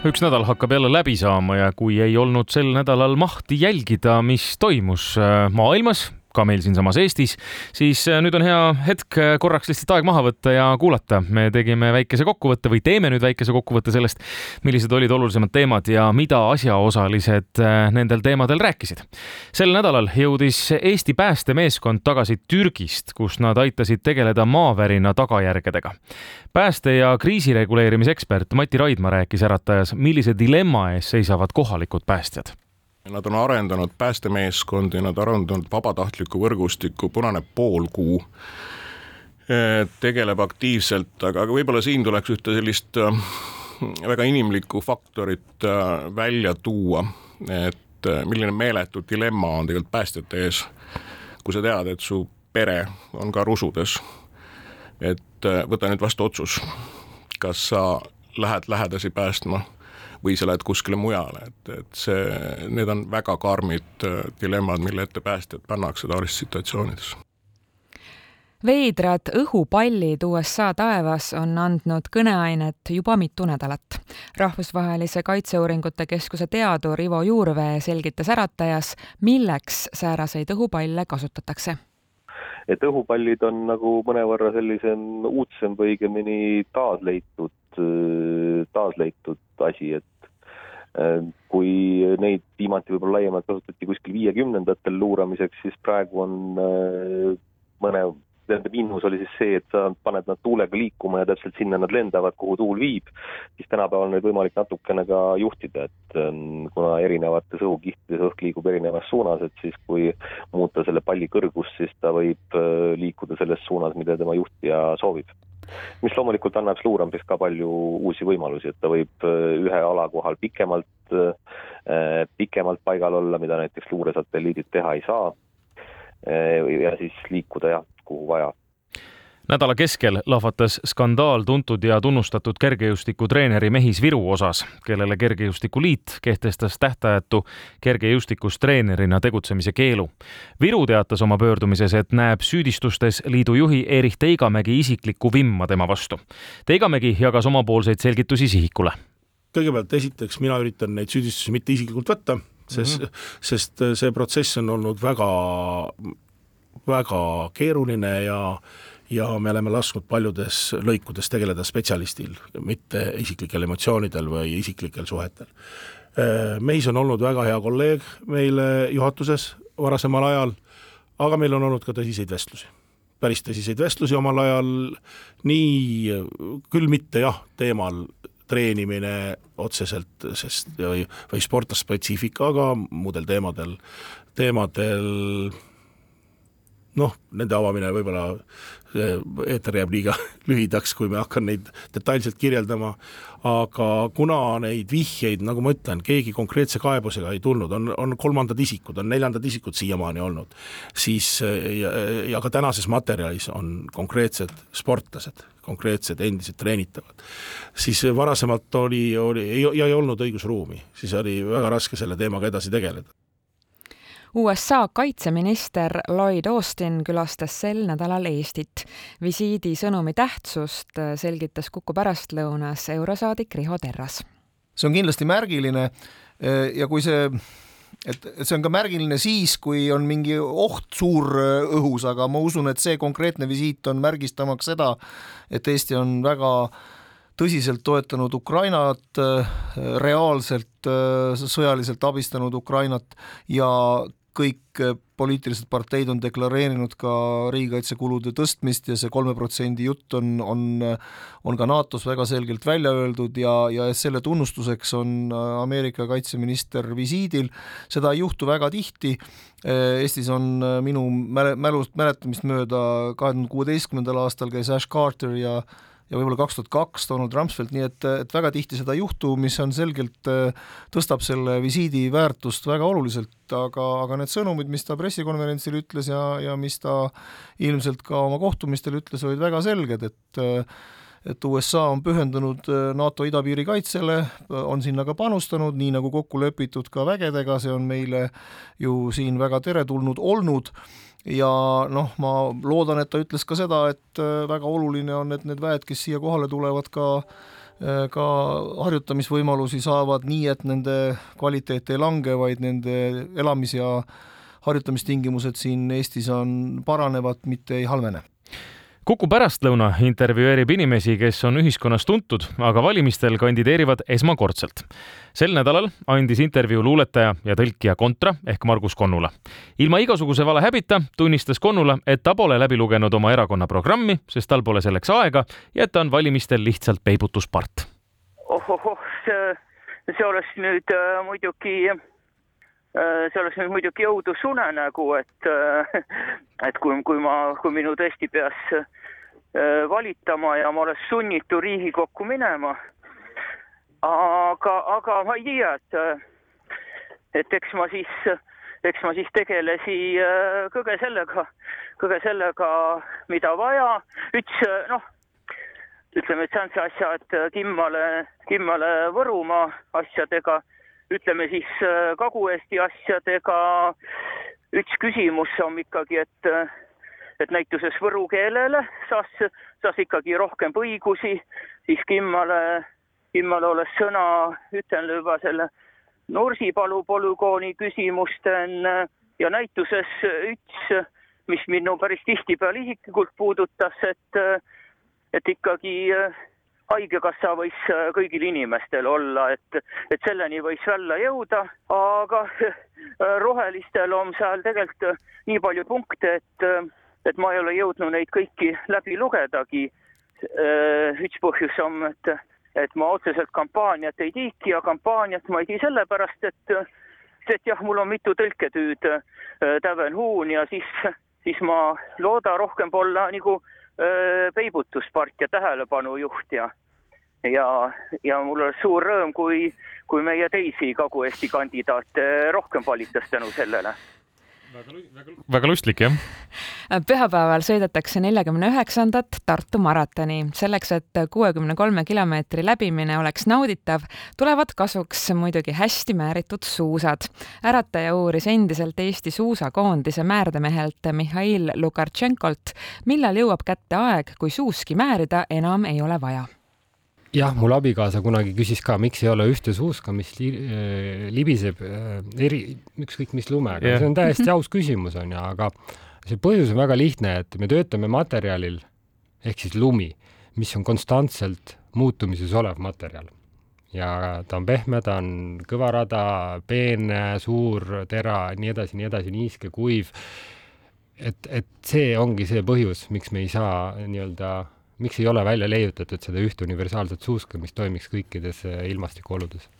üks nädal hakkab jälle läbi saama ja kui ei olnud sel nädalal mahti jälgida, mis toimus äh, maailmas, ka meil siinsamas Eestis, siis äh, nüüd on hea hetk äh, korraks lihtsalt aeg maha võtta ja kuulata. me tegime väikese kokkuvõtte või teeme nüüd väikese kokkuvõtte sellest, millised olid olulisemad teemad ja mida asjaosalised äh, nendel teemadel rääkisid. sel nädalal jõudis Eesti päästemeeskond tagasi Türgist, kus nad aitasid tegeleda maavärina tagajärgedega. pääste- ja kriisireguleerimisekspert Mati Raidma rääkis Äratajas, millise dilemma ees seisavad kohalikud päästjad Nad on arendanud päästemeeskondi, nad arendanud vabatahtlikku võrgustikku Punane poolkuu, tegeleb aktiivselt, aga, aga võib-olla siin tuleks ühte sellist äh, väga inimlikku faktorit äh, välja tuua, et milline meeletu dilemma on tegelikult päästjate ees, kui sa tead, et su pere on ka rusudes. et võta nüüd vastu otsus, kas sa lähed lähedasi päästma või sa lähed kuskile mujale, et, et see, need on väga karmid äh, dilemmad, mille ette päästjad pannakse taolistes situatsioonides veidrad õhupallid USA taevas on andnud kõneainet juba mitu nädalat. rahvusvahelise Kaitseuuringute Keskuse teadur Ivo Juurvee selgitas Äratajas, milleks sääraseid õhupalle kasutatakse et õhupallid on nagu mõnevõrra sellisem uudsem või õigemini taasleitud, taasleitud asi, et Äh, kui neid viimati võib-olla laiemalt kasutati kuskil viiekümnendatel luuramiseks, siis praegu on äh, mõne, nende miinus oli siis see, et sa paned nad tuulega liikuma ja täpselt sinna nad lendavad, kuhu tuul viib, siis tänapäeval on neid võimalik natukene ka juhtida, et ähm, kuna erinevates õhukihtides õhk liigub erinevas suunas, et siis kui muuta selle palli kõrgust, siis ta võib äh, liikuda selles suunas, mida tema juhtija soovib mis loomulikult annab luuramiseks ka palju uusi võimalusi, et ta võib äh, ühe ala kohal pikemalt, äh, pikemalt paigal olla, mida näiteks luuresatelliidid teha ei saa. Äh, ja siis liikuda jah, kuhu vaja nädala keskel lahvatas skandaal tuntud ja tunnustatud kergejõustikutreeneri Mehis Viru osas, kellele Kergejõustikuliit kehtestas tähtajatu kergejõustikustreenerina tegutsemise keelu. Viru teatas oma pöördumises, et näeb süüdistustes liidu juhi Erich Teigamägi isiklikku vimma tema vastu. Teigamägi jagas omapoolseid selgitusi sihikule. kõigepealt esiteks mina üritan neid süüdistusi mitte isiklikult võtta, sest mm, -hmm. sest see protsess on olnud väga, väga keeruline ja ja me oleme lasknud paljudes lõikudes tegeleda spetsialistil, mitte isiklikel emotsioonidel või isiklikel suhetel. Äh, Meis on olnud väga hea kolleeg meile juhatuses varasemal ajal, aga meil on olnud ka tõsiseid vestlusi. päris tõsiseid vestlusi omal ajal, nii, küll mitte jah, teemal treenimine otseselt, sest või, või sportlaspetsiifika, aga muudel teemadel, teemadel noh, nende avamine võib-olla eeter jääb liiga lühidaks, kui ma hakkan neid detailselt kirjeldama, aga kuna neid vihjeid, nagu ma ütlen, keegi konkreetse kaebusega ei tulnud, on, on kolmandad isikud, on neljandad isikud siiamaani olnud, siis ja, ja ka tänases materjalis on konkreetsed sportlased, konkreetsed endised treenitavad, siis varasemalt oli, oli, ei, ei olnud õigusruumi, siis oli väga raske selle teemaga edasi tegeleda USA kaitseminister Lloyd Austin külastas sel nädalal Eestit. visiidi sõnumi tähtsust selgitas Kuku pärastlõunas eurosaadik Riho Terras. see on kindlasti märgiline eh, ja kui see et, et see on ka märgiline siis, kui on mingi oht suur eh, õhus, aga ma usun, et see konkreetne visiit on märgistamaks seda, et Eesti on väga tõsiselt toetanud Ukrainat, reaalselt sõjaliselt abistanud Ukrainat ja kõik äh, poliitilised parteid on deklareerinud ka riigikaitsekulude tõstmist ja see kolme protsendi jutt on, on, on ka NATO-s väga selgelt välja öeldud ja, ja selle tunnustuseks on äh, Ameerika kaitseminister visiidil, seda ei juhtu väga tihti, äh, Eestis on minu mäle, mälust, mäletamist mööda kahe tuhande kuueteistkümnendal aastal käis Ash Carter ja ja võib-olla kaks tuhat kaks Donald Rumsfeld, nii et, et väga tihti seda ei juhtu, mis on selgelt, tõstab selle visiidi väärtust väga oluliselt, aga, aga need sõnumid, mis ta pressikonverentsil ütles ja, ja mis ta ilmselt ka oma kohtumistel ütles, olid väga selged, et et USA on pühendunud NATO idapiiri kaitsele, on sinna ka panustanud, nii nagu kokku lepitud ka vägedega, see on meile ju siin väga teretulnud olnud ja noh, ma loodan, et ta ütles ka seda, et äh, väga oluline on, et need väed, kes siia kohale tulevad, ka ka harjutamisvõimalusi saavad nii, et nende kvaliteet ei lange, vaid nende elamis- ja harjutamistingimused siin Eestis on, paranevad, mitte ei halvene Kuku pärastlõuna intervjueerib inimesi, kes on ühiskonnas tuntud, aga valimistel kandideerivad esmakordselt. sel nädalal andis intervjuu luuletaja ja tõlkija Kontra ehk Margus Konnula. ilma igasuguse valehäbita tunnistas Konnula, et ta pole läbi lugenud oma erakonna programmi, sest tal pole selleks aega ja et ta on valimistel lihtsalt peibutuspart. ohohoh, see, see oleks nüüd äh, muidugi äh, see oleks nüüd muidugi jõudusunenägu, et, äh, et kui, kui ma, kui minu tõesti peas valitama ja ma oleks sunnitud Riigikokku minema. aga, aga ma ei tea, et, äh, et eks ma siis, eks ma siis tegelesin äh, kõige sellega, kõige sellega, mida vaja. üks noh, ütleme, et säänse asja, et Kimmale, Kimmale Võrumaa asjadega, ütleme siis Kagu-Eesti asjadega. üks küsimus on ikkagi, et et näituses võru keelele saas, saas ikkagi rohkem õigusi, siis Kimmale, Kimmale oleks sõna, ütlen juba selle Nursipalu polügooni küsimusten ja näituses üks, mis minu päris tihtipeale isiklikult puudutas, et, et ikkagi haigekassa võis kõigil inimestel olla, et, et selleni võis välja jõuda, aga rohelistel on seal tegelikult nii palju punkte, et et ma ei ole jõudnud neid kõiki läbi lugedagi. Äh, üks põhjus on, et, et ma otseselt kampaaniat ei tiiki ja kampaaniat ma ei tee sellepärast, et, et jah, mul on mitu tõlketüüd äh, täven huun ja siis, siis ma loodan rohkem olla nagu äh, peibutuspart ja tähelepanujuht ja ja, ja mul oleks suur rõõm, kui, kui meie teisi Kagu-Eesti kandidaate rohkem valitakse tänu sellele väga, väga, väga lustlik, jah. pühapäeval sõidetakse neljakümne üheksandat Tartu maratoni. selleks, et kuuekümne kolme kilomeetri läbimine oleks nauditav, tulevad kasuks muidugi hästi määritud suusad. ärataja uuris endiselt Eesti suusakoondise määrdemehelt Mihhail Lukartšenkolt, millal jõuab kätte aeg, kui suuski määrida enam ei ole vaja jah, mul abikaasa kunagi küsis ka, miks ei ole ühte suuska, mis li, äh, libiseb äh, eri, ükskõik mis lumega yeah., see on täiesti aus küsimus on ju, aga see põhjus on väga lihtne, et me töötame materjalil ehk siis lumi, mis on konstantselt muutumises olev materjal ja ta on pehme, ta on kõvarada, peene, suur, tera, nii edasi, nii edasi, niiske, kuiv. et, et see ongi see põhjus, miks me ei saa nii-öelda miks ei ole välja leiutatud seda ühte universaalset suuska, mis toimiks kõikides äh, ilmastikuoludes?